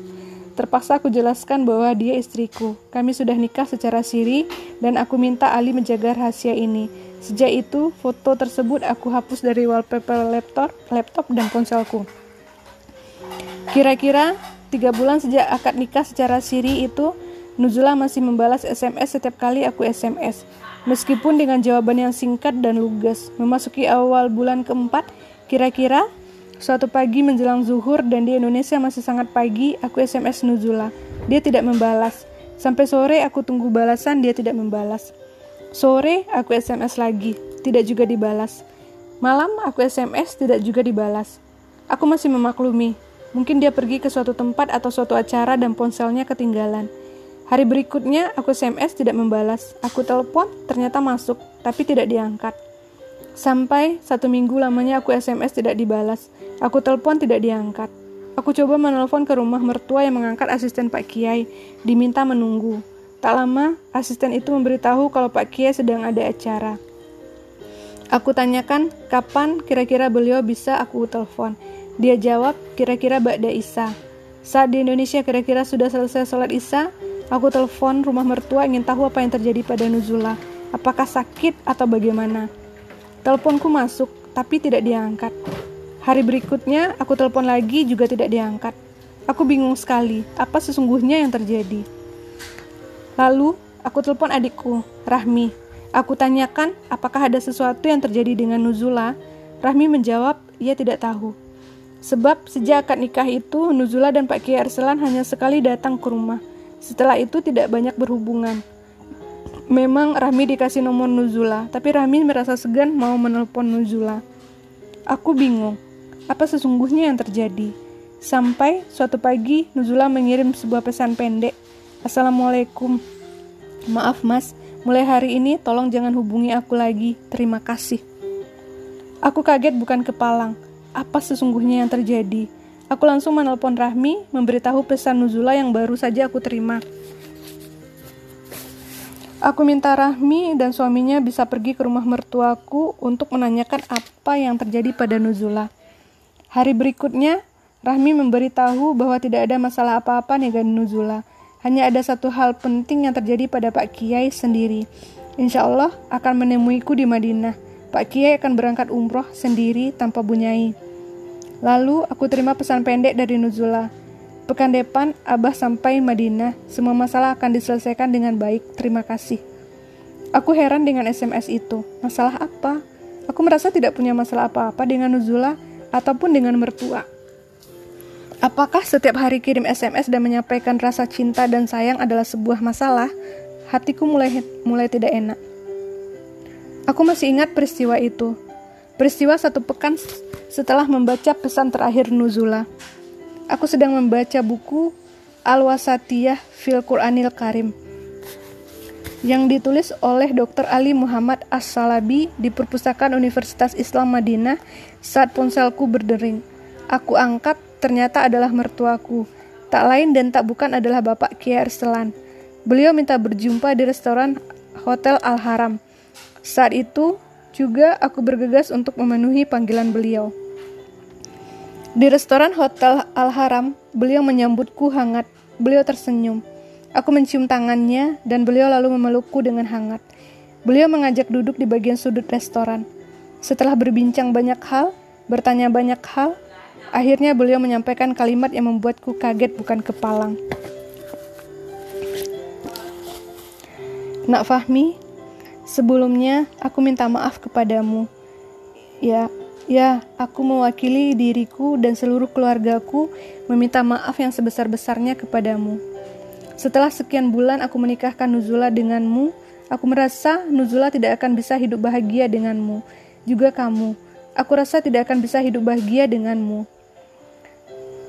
Terpaksa aku jelaskan bahwa dia istriku. Kami sudah nikah secara siri dan aku minta Ali menjaga rahasia ini. Sejak itu, foto tersebut aku hapus dari wallpaper laptop, laptop dan ponselku. Kira-kira tiga bulan sejak akad nikah secara siri itu, Nuzula masih membalas SMS setiap kali aku SMS. Meskipun dengan jawaban yang singkat dan lugas, memasuki awal bulan keempat, kira-kira suatu pagi menjelang zuhur dan di Indonesia masih sangat pagi, aku SMS Nuzula. Dia tidak membalas. Sampai sore aku tunggu balasan, dia tidak membalas. Sore aku SMS lagi, tidak juga dibalas. Malam aku SMS tidak juga dibalas. Aku masih memaklumi, Mungkin dia pergi ke suatu tempat atau suatu acara dan ponselnya ketinggalan. Hari berikutnya, aku SMS tidak membalas. Aku telepon, ternyata masuk, tapi tidak diangkat. Sampai satu minggu lamanya aku SMS tidak dibalas. Aku telepon tidak diangkat. Aku coba menelpon ke rumah mertua yang mengangkat asisten Pak Kiai, diminta menunggu. Tak lama, asisten itu memberitahu kalau Pak Kiai sedang ada acara. Aku tanyakan kapan kira-kira beliau bisa aku telepon. Dia jawab, kira-kira Ba'da Isa. Saat di Indonesia kira-kira sudah selesai sholat Isya, aku telepon rumah mertua ingin tahu apa yang terjadi pada Nuzula. Apakah sakit atau bagaimana? Teleponku masuk, tapi tidak diangkat. Hari berikutnya, aku telepon lagi juga tidak diangkat. Aku bingung sekali, apa sesungguhnya yang terjadi. Lalu, aku telepon adikku, Rahmi. Aku tanyakan, apakah ada sesuatu yang terjadi dengan Nuzula? Rahmi menjawab, ia tidak tahu. Sebab sejak akad nikah itu, Nuzula dan Pak Kiai Arselan hanya sekali datang ke rumah. Setelah itu tidak banyak berhubungan. Memang Rahmi dikasih nomor Nuzula, tapi Rahmi merasa segan mau menelpon Nuzula. Aku bingung, apa sesungguhnya yang terjadi? Sampai suatu pagi Nuzula mengirim sebuah pesan pendek. Assalamualaikum. Maaf mas, mulai hari ini tolong jangan hubungi aku lagi. Terima kasih. Aku kaget bukan kepalang apa sesungguhnya yang terjadi. Aku langsung menelpon Rahmi, memberitahu pesan Nuzula yang baru saja aku terima. Aku minta Rahmi dan suaminya bisa pergi ke rumah mertuaku untuk menanyakan apa yang terjadi pada Nuzula. Hari berikutnya, Rahmi memberitahu bahwa tidak ada masalah apa-apa dengan Nuzula. Hanya ada satu hal penting yang terjadi pada Pak Kiai sendiri. Insya Allah akan menemuiku di Madinah. Pak Kiai akan berangkat umroh sendiri tanpa bunyai. Lalu aku terima pesan pendek dari Nuzula. Pekan depan, Abah sampai Madinah. Semua masalah akan diselesaikan dengan baik. Terima kasih. Aku heran dengan SMS itu. Masalah apa? Aku merasa tidak punya masalah apa-apa dengan Nuzula ataupun dengan mertua. Apakah setiap hari kirim SMS dan menyampaikan rasa cinta dan sayang adalah sebuah masalah? Hatiku mulai mulai tidak enak. Aku masih ingat peristiwa itu. Peristiwa satu pekan setelah membaca pesan terakhir Nuzula. Aku sedang membaca buku Al-Wasatiyah fil Quranil Karim yang ditulis oleh Dr. Ali Muhammad As-Salabi di Perpustakaan Universitas Islam Madinah saat ponselku berdering. Aku angkat, ternyata adalah mertuaku. Tak lain dan tak bukan adalah Bapak Kiai Arselan. Beliau minta berjumpa di restoran Hotel Al-Haram. Saat itu juga aku bergegas untuk memenuhi panggilan beliau. Di restoran Hotel Al-Haram, beliau menyambutku hangat. Beliau tersenyum. Aku mencium tangannya dan beliau lalu memelukku dengan hangat. Beliau mengajak duduk di bagian sudut restoran. Setelah berbincang banyak hal, bertanya banyak hal, akhirnya beliau menyampaikan kalimat yang membuatku kaget bukan kepalang. Nak Fahmi, sebelumnya aku minta maaf kepadamu. Ya, Ya, aku mewakili diriku dan seluruh keluargaku meminta maaf yang sebesar-besarnya kepadamu. Setelah sekian bulan aku menikahkan Nuzula denganmu, aku merasa Nuzula tidak akan bisa hidup bahagia denganmu. Juga kamu, aku rasa tidak akan bisa hidup bahagia denganmu.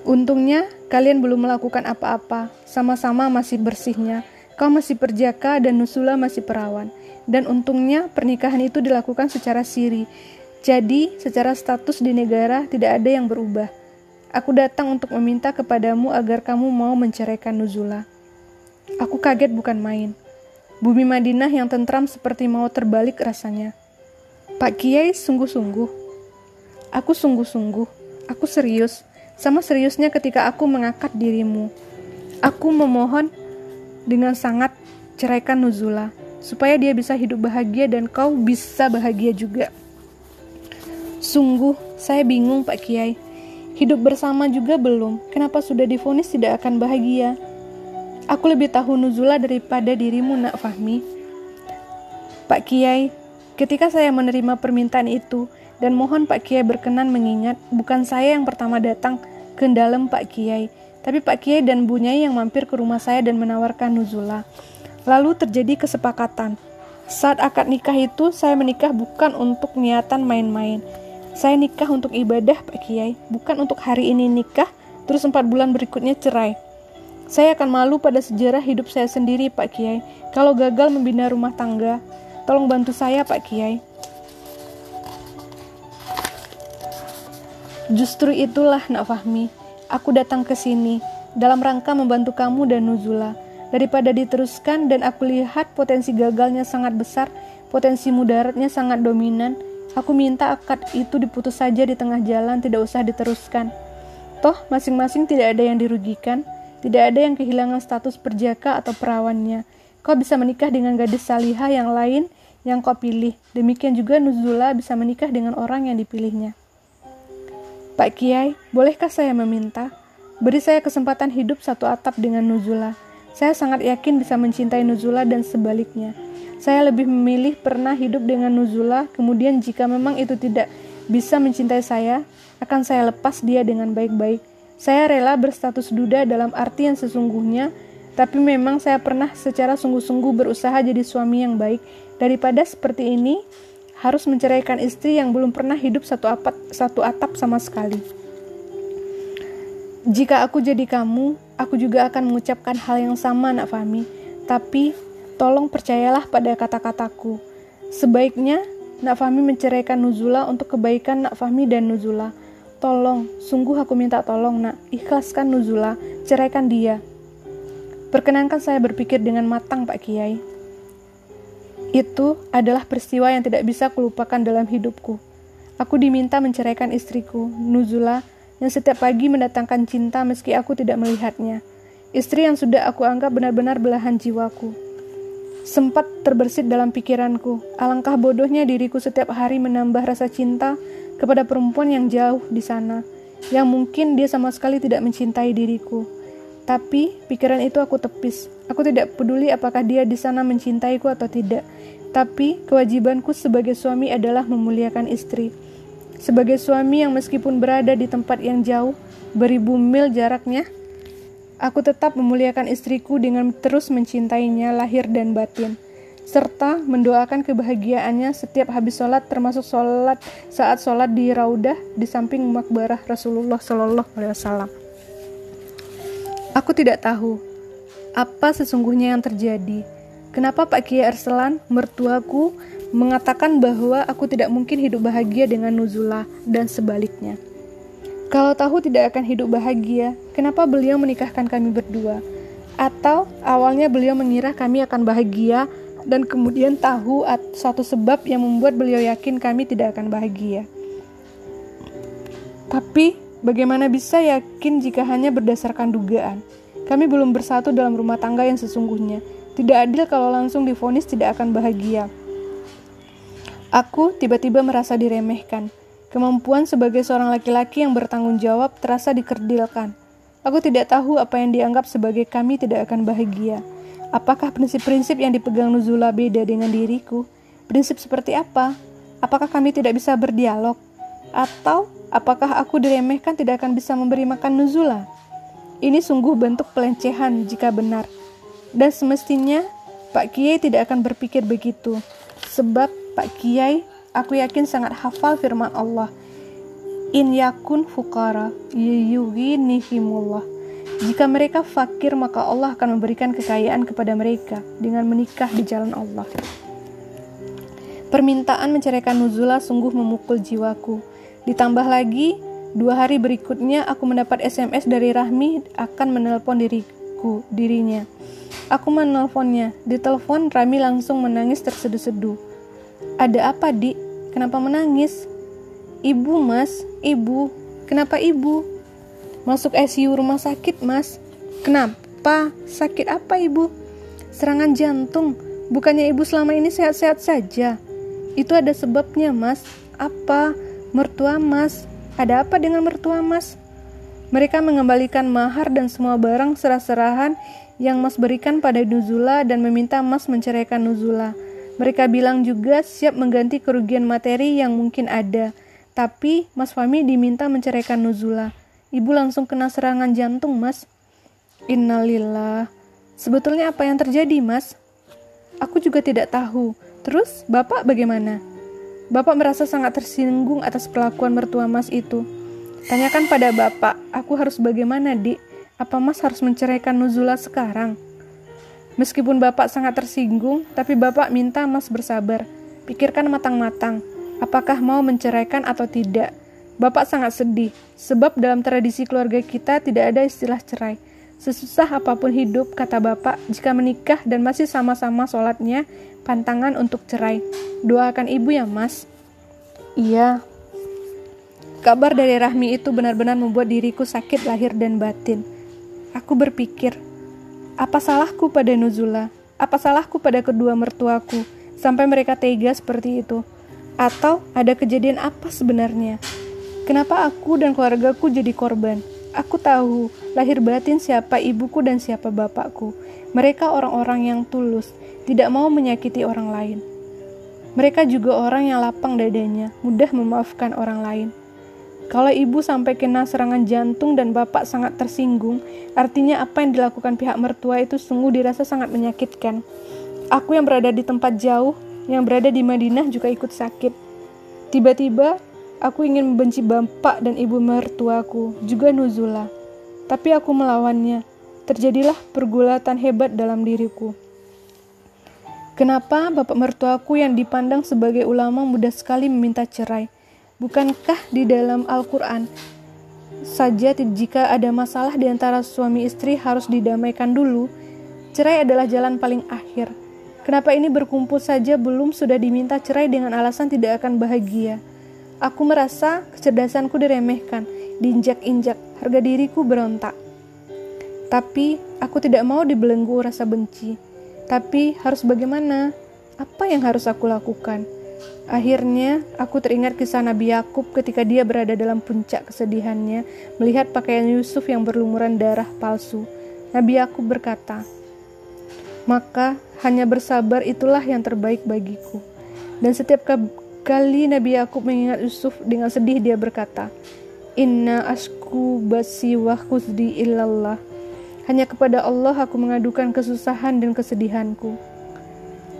Untungnya, kalian belum melakukan apa-apa, sama-sama masih bersihnya. Kau masih perjaka dan Nuzula masih perawan. Dan untungnya pernikahan itu dilakukan secara siri, jadi, secara status di negara tidak ada yang berubah. Aku datang untuk meminta kepadamu agar kamu mau menceraikan Nuzula. Aku kaget bukan main. Bumi Madinah yang tentram seperti mau terbalik rasanya. Pak Kiai sungguh-sungguh. Aku sungguh-sungguh. Aku serius. Sama seriusnya ketika aku mengangkat dirimu. Aku memohon dengan sangat ceraikan Nuzula supaya dia bisa hidup bahagia dan kau bisa bahagia juga. Sungguh, saya bingung Pak Kiai. Hidup bersama juga belum, kenapa sudah difonis tidak akan bahagia? Aku lebih tahu Nuzula daripada dirimu, nak Fahmi. Pak Kiai, ketika saya menerima permintaan itu, dan mohon Pak Kiai berkenan mengingat, bukan saya yang pertama datang ke dalam Pak Kiai, tapi Pak Kiai dan Bunyai yang mampir ke rumah saya dan menawarkan Nuzula. Lalu terjadi kesepakatan. Saat akad nikah itu, saya menikah bukan untuk niatan main-main, saya nikah untuk ibadah, Pak Kiai, bukan untuk hari ini nikah, terus empat bulan berikutnya cerai. Saya akan malu pada sejarah hidup saya sendiri, Pak Kiai. Kalau gagal membina rumah tangga, tolong bantu saya, Pak Kiai. Justru itulah, Nak Fahmi, aku datang ke sini dalam rangka membantu kamu dan Nuzula. Daripada diteruskan dan aku lihat potensi gagalnya sangat besar, potensi mudaratnya sangat dominan, Aku minta akad itu diputus saja di tengah jalan, tidak usah diteruskan. Toh, masing-masing tidak ada yang dirugikan, tidak ada yang kehilangan status perjaka atau perawannya. Kau bisa menikah dengan gadis salihah yang lain yang kau pilih. Demikian juga Nuzula bisa menikah dengan orang yang dipilihnya. Pak Kiai, bolehkah saya meminta? Beri saya kesempatan hidup satu atap dengan Nuzula. Saya sangat yakin bisa mencintai Nuzula dan sebaliknya. Saya lebih memilih pernah hidup dengan Nuzula, kemudian jika memang itu tidak bisa mencintai saya, akan saya lepas dia dengan baik-baik. Saya rela berstatus duda dalam arti yang sesungguhnya, tapi memang saya pernah secara sungguh-sungguh berusaha jadi suami yang baik. Daripada seperti ini, harus menceraikan istri yang belum pernah hidup satu, apat, satu atap sama sekali. Jika aku jadi kamu, aku juga akan mengucapkan hal yang sama, Nak Fahmi. Tapi Tolong percayalah pada kata-kataku. Sebaiknya Nak Fahmi menceraikan Nuzula untuk kebaikan Nak Fahmi dan Nuzula. Tolong, sungguh aku minta tolong nak, ikhlaskan Nuzula, ceraikan dia. Perkenankan saya berpikir dengan matang Pak Kiai. Itu adalah peristiwa yang tidak bisa kulupakan dalam hidupku. Aku diminta menceraikan istriku, Nuzula, yang setiap pagi mendatangkan cinta meski aku tidak melihatnya. Istri yang sudah aku anggap benar-benar belahan jiwaku. Sempat terbersit dalam pikiranku, alangkah bodohnya diriku setiap hari menambah rasa cinta kepada perempuan yang jauh di sana, yang mungkin dia sama sekali tidak mencintai diriku. Tapi pikiran itu aku tepis. Aku tidak peduli apakah dia di sana mencintaiku atau tidak. Tapi kewajibanku sebagai suami adalah memuliakan istri. Sebagai suami yang meskipun berada di tempat yang jauh, beribu mil jaraknya, aku tetap memuliakan istriku dengan terus mencintainya lahir dan batin serta mendoakan kebahagiaannya setiap habis sholat termasuk sholat saat sholat di raudah di samping makbarah Rasulullah Shallallahu Alaihi Wasallam. Aku tidak tahu apa sesungguhnya yang terjadi. Kenapa Pak Kiai Arslan, mertuaku, mengatakan bahwa aku tidak mungkin hidup bahagia dengan Nuzula dan sebaliknya. Kalau tahu tidak akan hidup bahagia, kenapa beliau menikahkan kami berdua? Atau awalnya beliau mengira kami akan bahagia dan kemudian tahu satu sebab yang membuat beliau yakin kami tidak akan bahagia. Tapi Bagaimana bisa yakin jika hanya berdasarkan dugaan? Kami belum bersatu dalam rumah tangga yang sesungguhnya. Tidak adil kalau langsung difonis tidak akan bahagia. Aku tiba-tiba merasa diremehkan. Kemampuan sebagai seorang laki-laki yang bertanggung jawab terasa dikerdilkan. Aku tidak tahu apa yang dianggap sebagai kami tidak akan bahagia. Apakah prinsip-prinsip yang dipegang Nuzula beda dengan diriku? Prinsip seperti apa? Apakah kami tidak bisa berdialog? Atau Apakah aku diremehkan tidak akan bisa memberi makan Nuzula? Ini sungguh bentuk pelencehan jika benar. Dan semestinya Pak Kiai tidak akan berpikir begitu. Sebab Pak Kiai, aku yakin sangat hafal firman Allah. In yakun fukara nihimullah. Jika mereka fakir, maka Allah akan memberikan kekayaan kepada mereka dengan menikah di jalan Allah. Permintaan menceraikan Nuzula sungguh memukul jiwaku Ditambah lagi, dua hari berikutnya aku mendapat SMS dari Rahmi akan menelpon diriku, dirinya. Aku menelponnya. Di telepon, Rahmi langsung menangis terseduh-seduh. Ada apa, Dik? Kenapa menangis? Ibu, Mas. Ibu. Kenapa ibu? Masuk ICU rumah sakit, Mas. Kenapa? Sakit apa, Ibu? Serangan jantung. Bukannya ibu selama ini sehat-sehat saja. Itu ada sebabnya, Mas. Apa? Mertua Mas, ada apa dengan mertua Mas? Mereka mengembalikan mahar dan semua barang serah-serahan yang Mas berikan pada Nuzula dan meminta Mas menceraikan Nuzula. Mereka bilang juga siap mengganti kerugian materi yang mungkin ada. Tapi Mas Fami diminta menceraikan Nuzula. Ibu langsung kena serangan jantung, Mas. Innalillah. Sebetulnya apa yang terjadi, Mas? Aku juga tidak tahu. Terus, Bapak bagaimana? Bapak merasa sangat tersinggung atas perlakuan mertua Mas itu. Tanyakan pada Bapak, aku harus bagaimana, Dik? Apa Mas harus menceraikan Nuzula sekarang? Meskipun Bapak sangat tersinggung, tapi Bapak minta Mas bersabar. Pikirkan matang-matang, apakah mau menceraikan atau tidak. Bapak sangat sedih, sebab dalam tradisi keluarga kita tidak ada istilah cerai. Sesusah apa pun hidup, kata Bapak, jika menikah dan masih sama-sama sholatnya, pantangan untuk cerai. Doakan ibu ya, Mas. Iya. Kabar dari Rahmi itu benar-benar membuat diriku sakit lahir dan batin. Aku berpikir, apa salahku pada Nuzula? Apa salahku pada kedua mertuaku sampai mereka tega seperti itu? Atau ada kejadian apa sebenarnya? Kenapa aku dan keluargaku jadi korban? Aku tahu lahir batin siapa ibuku dan siapa bapakku. Mereka orang-orang yang tulus, tidak mau menyakiti orang lain. Mereka juga orang yang lapang dadanya, mudah memaafkan orang lain. Kalau ibu sampai kena serangan jantung dan bapak sangat tersinggung, artinya apa yang dilakukan pihak mertua itu sungguh dirasa sangat menyakitkan. Aku yang berada di tempat jauh, yang berada di Madinah juga ikut sakit. Tiba-tiba, aku ingin membenci bapak dan ibu mertuaku, juga Nuzula. Tapi aku melawannya. Terjadilah pergulatan hebat dalam diriku. Kenapa bapak mertuaku yang dipandang sebagai ulama mudah sekali meminta cerai? Bukankah di dalam Al-Quran saja jika ada masalah di antara suami istri harus didamaikan dulu? Cerai adalah jalan paling akhir. Kenapa ini berkumpul saja belum sudah diminta cerai dengan alasan tidak akan bahagia? Aku merasa kecerdasanku diremehkan, diinjak-injak, harga diriku berontak. Tapi aku tidak mau dibelenggu rasa benci. Tapi harus bagaimana? Apa yang harus aku lakukan? Akhirnya, aku teringat kisah Nabi Yakub ketika dia berada dalam puncak kesedihannya melihat pakaian Yusuf yang berlumuran darah palsu. Nabi Yakub berkata, "Maka hanya bersabar itulah yang terbaik bagiku." Dan setiap kali Nabi Yakub mengingat Yusuf dengan sedih dia berkata, "Inna asku basi wa khusdi illallah." Hanya kepada Allah aku mengadukan kesusahan dan kesedihanku.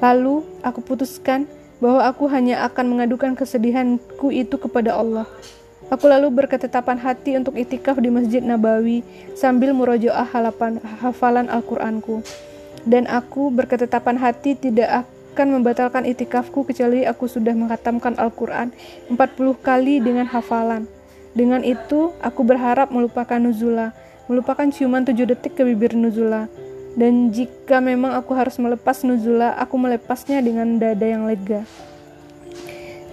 Lalu aku putuskan bahwa aku hanya akan mengadukan kesedihanku itu kepada Allah. Aku lalu berketetapan hati untuk itikaf di Masjid Nabawi sambil murojaah hafalan Al-Qur'anku. Dan aku berketetapan hati tidak akan membatalkan itikafku kecuali aku sudah menghatamkan Al-Quran 40 kali dengan hafalan. Dengan itu, aku berharap melupakan Nuzula, melupakan ciuman tujuh detik ke bibir Nuzula, dan jika memang aku harus melepas nuzula, aku melepasnya dengan dada yang lega.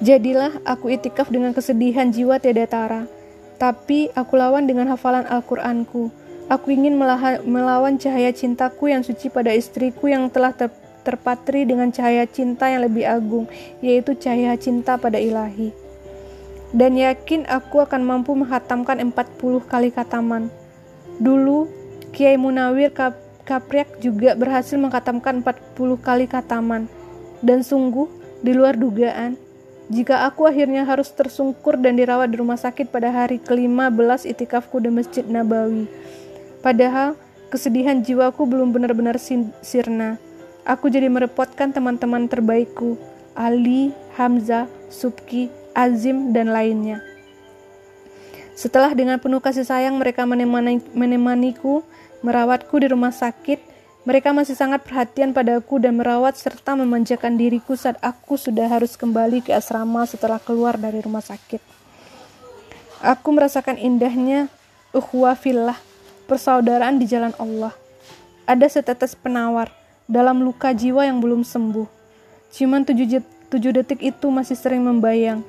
Jadilah aku itikaf dengan kesedihan jiwa tiada tara, tapi aku lawan dengan hafalan Al-Qur'anku. Aku ingin melawan cahaya cintaku yang suci pada istriku yang telah ter terpatri dengan cahaya cinta yang lebih agung, yaitu cahaya cinta pada ilahi. Dan yakin aku akan mampu menghatamkan 40 kali kataman. Dulu, Kiai Munawir Kapriak juga berhasil mengkatamkan 40 kali kataman. Dan sungguh, di luar dugaan, jika aku akhirnya harus tersungkur dan dirawat di rumah sakit pada hari ke-15 itikafku di Masjid Nabawi. Padahal, kesedihan jiwaku belum benar-benar sirna. Aku jadi merepotkan teman-teman terbaikku, Ali, Hamzah, Subki, Azim, dan lainnya. Setelah dengan penuh kasih sayang mereka menemani, menemaniku, merawatku di rumah sakit, mereka masih sangat perhatian padaku dan merawat serta memanjakan diriku saat aku sudah harus kembali ke asrama setelah keluar dari rumah sakit. Aku merasakan indahnya uhwa fillah, persaudaraan di jalan Allah. Ada setetes penawar dalam luka jiwa yang belum sembuh. Cuman tujuh, tujuh detik itu masih sering membayang.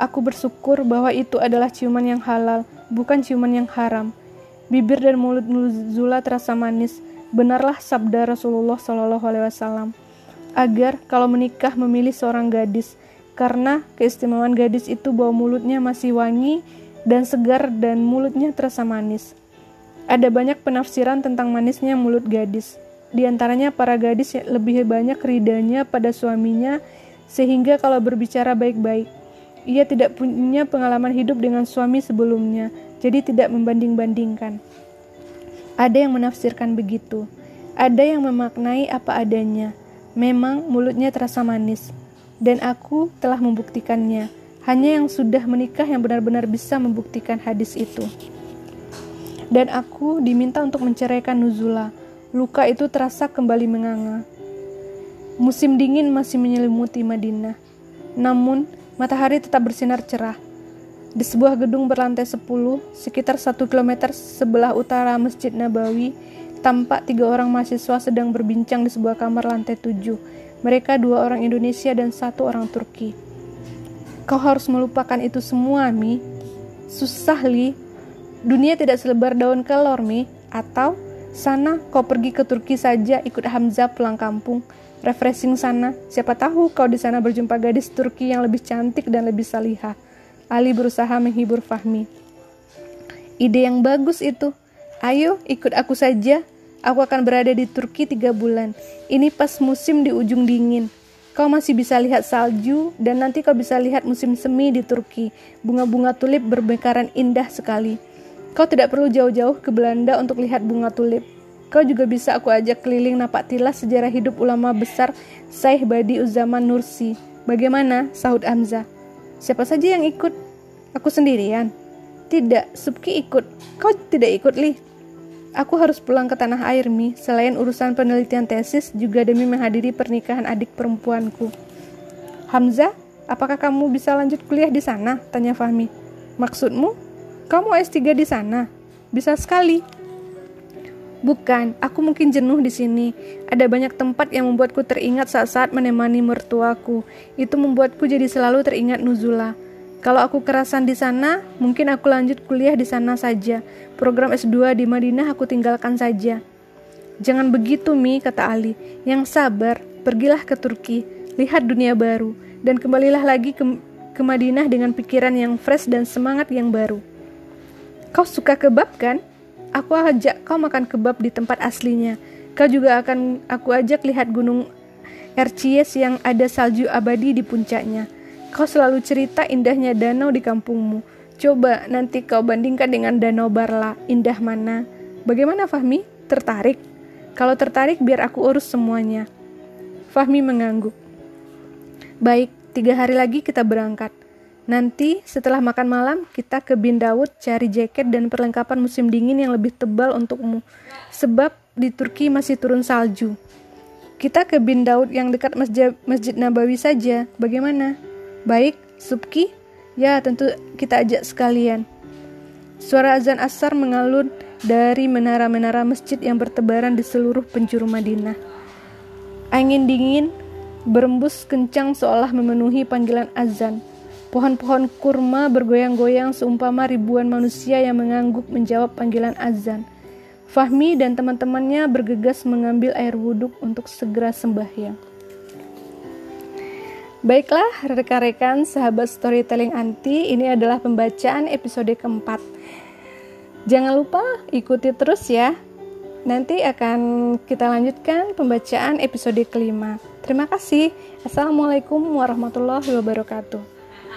Aku bersyukur bahwa itu adalah ciuman yang halal, bukan ciuman yang haram. Bibir dan mulut Nuzula terasa manis. Benarlah sabda Rasulullah Shallallahu Alaihi Wasallam agar kalau menikah memilih seorang gadis karena keistimewaan gadis itu bahwa mulutnya masih wangi dan segar dan mulutnya terasa manis. Ada banyak penafsiran tentang manisnya mulut gadis. Di antaranya para gadis lebih banyak ridanya pada suaminya sehingga kalau berbicara baik-baik, ia tidak punya pengalaman hidup dengan suami sebelumnya jadi tidak membanding-bandingkan. Ada yang menafsirkan begitu, ada yang memaknai apa adanya. Memang mulutnya terasa manis, dan aku telah membuktikannya. Hanya yang sudah menikah yang benar-benar bisa membuktikan hadis itu. Dan aku diminta untuk menceraikan Nuzula. Luka itu terasa kembali menganga. Musim dingin masih menyelimuti Madinah. Namun, matahari tetap bersinar cerah di sebuah gedung berlantai 10, sekitar 1 km sebelah utara Masjid Nabawi, tampak tiga orang mahasiswa sedang berbincang di sebuah kamar lantai 7. Mereka dua orang Indonesia dan satu orang Turki. Kau harus melupakan itu semua, Mi. Susah, Li. Dunia tidak selebar daun kelor, Mi. Atau, sana kau pergi ke Turki saja ikut Hamzah pulang kampung. Refreshing sana. Siapa tahu kau di sana berjumpa gadis Turki yang lebih cantik dan lebih salihah. Ali berusaha menghibur Fahmi. Ide yang bagus itu. Ayo, ikut aku saja. Aku akan berada di Turki tiga bulan. Ini pas musim di ujung dingin. Kau masih bisa lihat salju, dan nanti kau bisa lihat musim semi di Turki. Bunga-bunga tulip berbekaran indah sekali. Kau tidak perlu jauh-jauh ke Belanda untuk lihat bunga tulip. Kau juga bisa aku ajak keliling napak tilas sejarah hidup ulama besar Saih Badi Uzaman Nursi. Bagaimana? Sahut Hamzah. Siapa saja yang ikut? Aku sendirian. Tidak, Subki ikut. Kau tidak ikut, Li. Aku harus pulang ke tanah air, Mi. Selain urusan penelitian tesis, juga demi menghadiri pernikahan adik perempuanku. Hamzah, apakah kamu bisa lanjut kuliah di sana? Tanya Fahmi. Maksudmu? Kamu S3 di sana? Bisa sekali. Bukan, aku mungkin jenuh di sini. Ada banyak tempat yang membuatku teringat saat-saat menemani mertuaku. Itu membuatku jadi selalu teringat Nuzula. Kalau aku kerasan di sana, mungkin aku lanjut kuliah di sana saja. Program S2 di Madinah aku tinggalkan saja. Jangan begitu, Mi, kata Ali. Yang sabar, pergilah ke Turki, lihat dunia baru, dan kembalilah lagi ke, ke Madinah dengan pikiran yang fresh dan semangat yang baru. Kau suka kebab kan? Aku ajak kau makan kebab di tempat aslinya. Kau juga akan aku ajak lihat gunung Erciyes yang ada salju abadi di puncaknya. Kau selalu cerita indahnya danau di kampungmu. Coba nanti kau bandingkan dengan danau Barla. Indah mana? Bagaimana Fahmi? Tertarik? Kalau tertarik biar aku urus semuanya. Fahmi mengangguk. Baik, tiga hari lagi kita berangkat. Nanti setelah makan malam kita ke Bin Daud cari jaket dan perlengkapan musim dingin yang lebih tebal untukmu. Sebab di Turki masih turun salju. Kita ke Bin Daud yang dekat Masjid, Masjid Nabawi saja. Bagaimana? Baik, Subki? Ya, tentu kita ajak sekalian. Suara azan asar mengalun dari menara-menara masjid yang bertebaran di seluruh penjuru Madinah. Angin dingin berembus kencang seolah memenuhi panggilan azan. Pohon-pohon kurma bergoyang-goyang seumpama ribuan manusia yang mengangguk menjawab panggilan azan. Fahmi dan teman-temannya bergegas mengambil air wuduk untuk segera sembahyang. Baiklah, rekan-rekan sahabat storytelling anti, ini adalah pembacaan episode keempat. Jangan lupa ikuti terus ya. Nanti akan kita lanjutkan pembacaan episode kelima. Terima kasih. Assalamualaikum warahmatullahi wabarakatuh.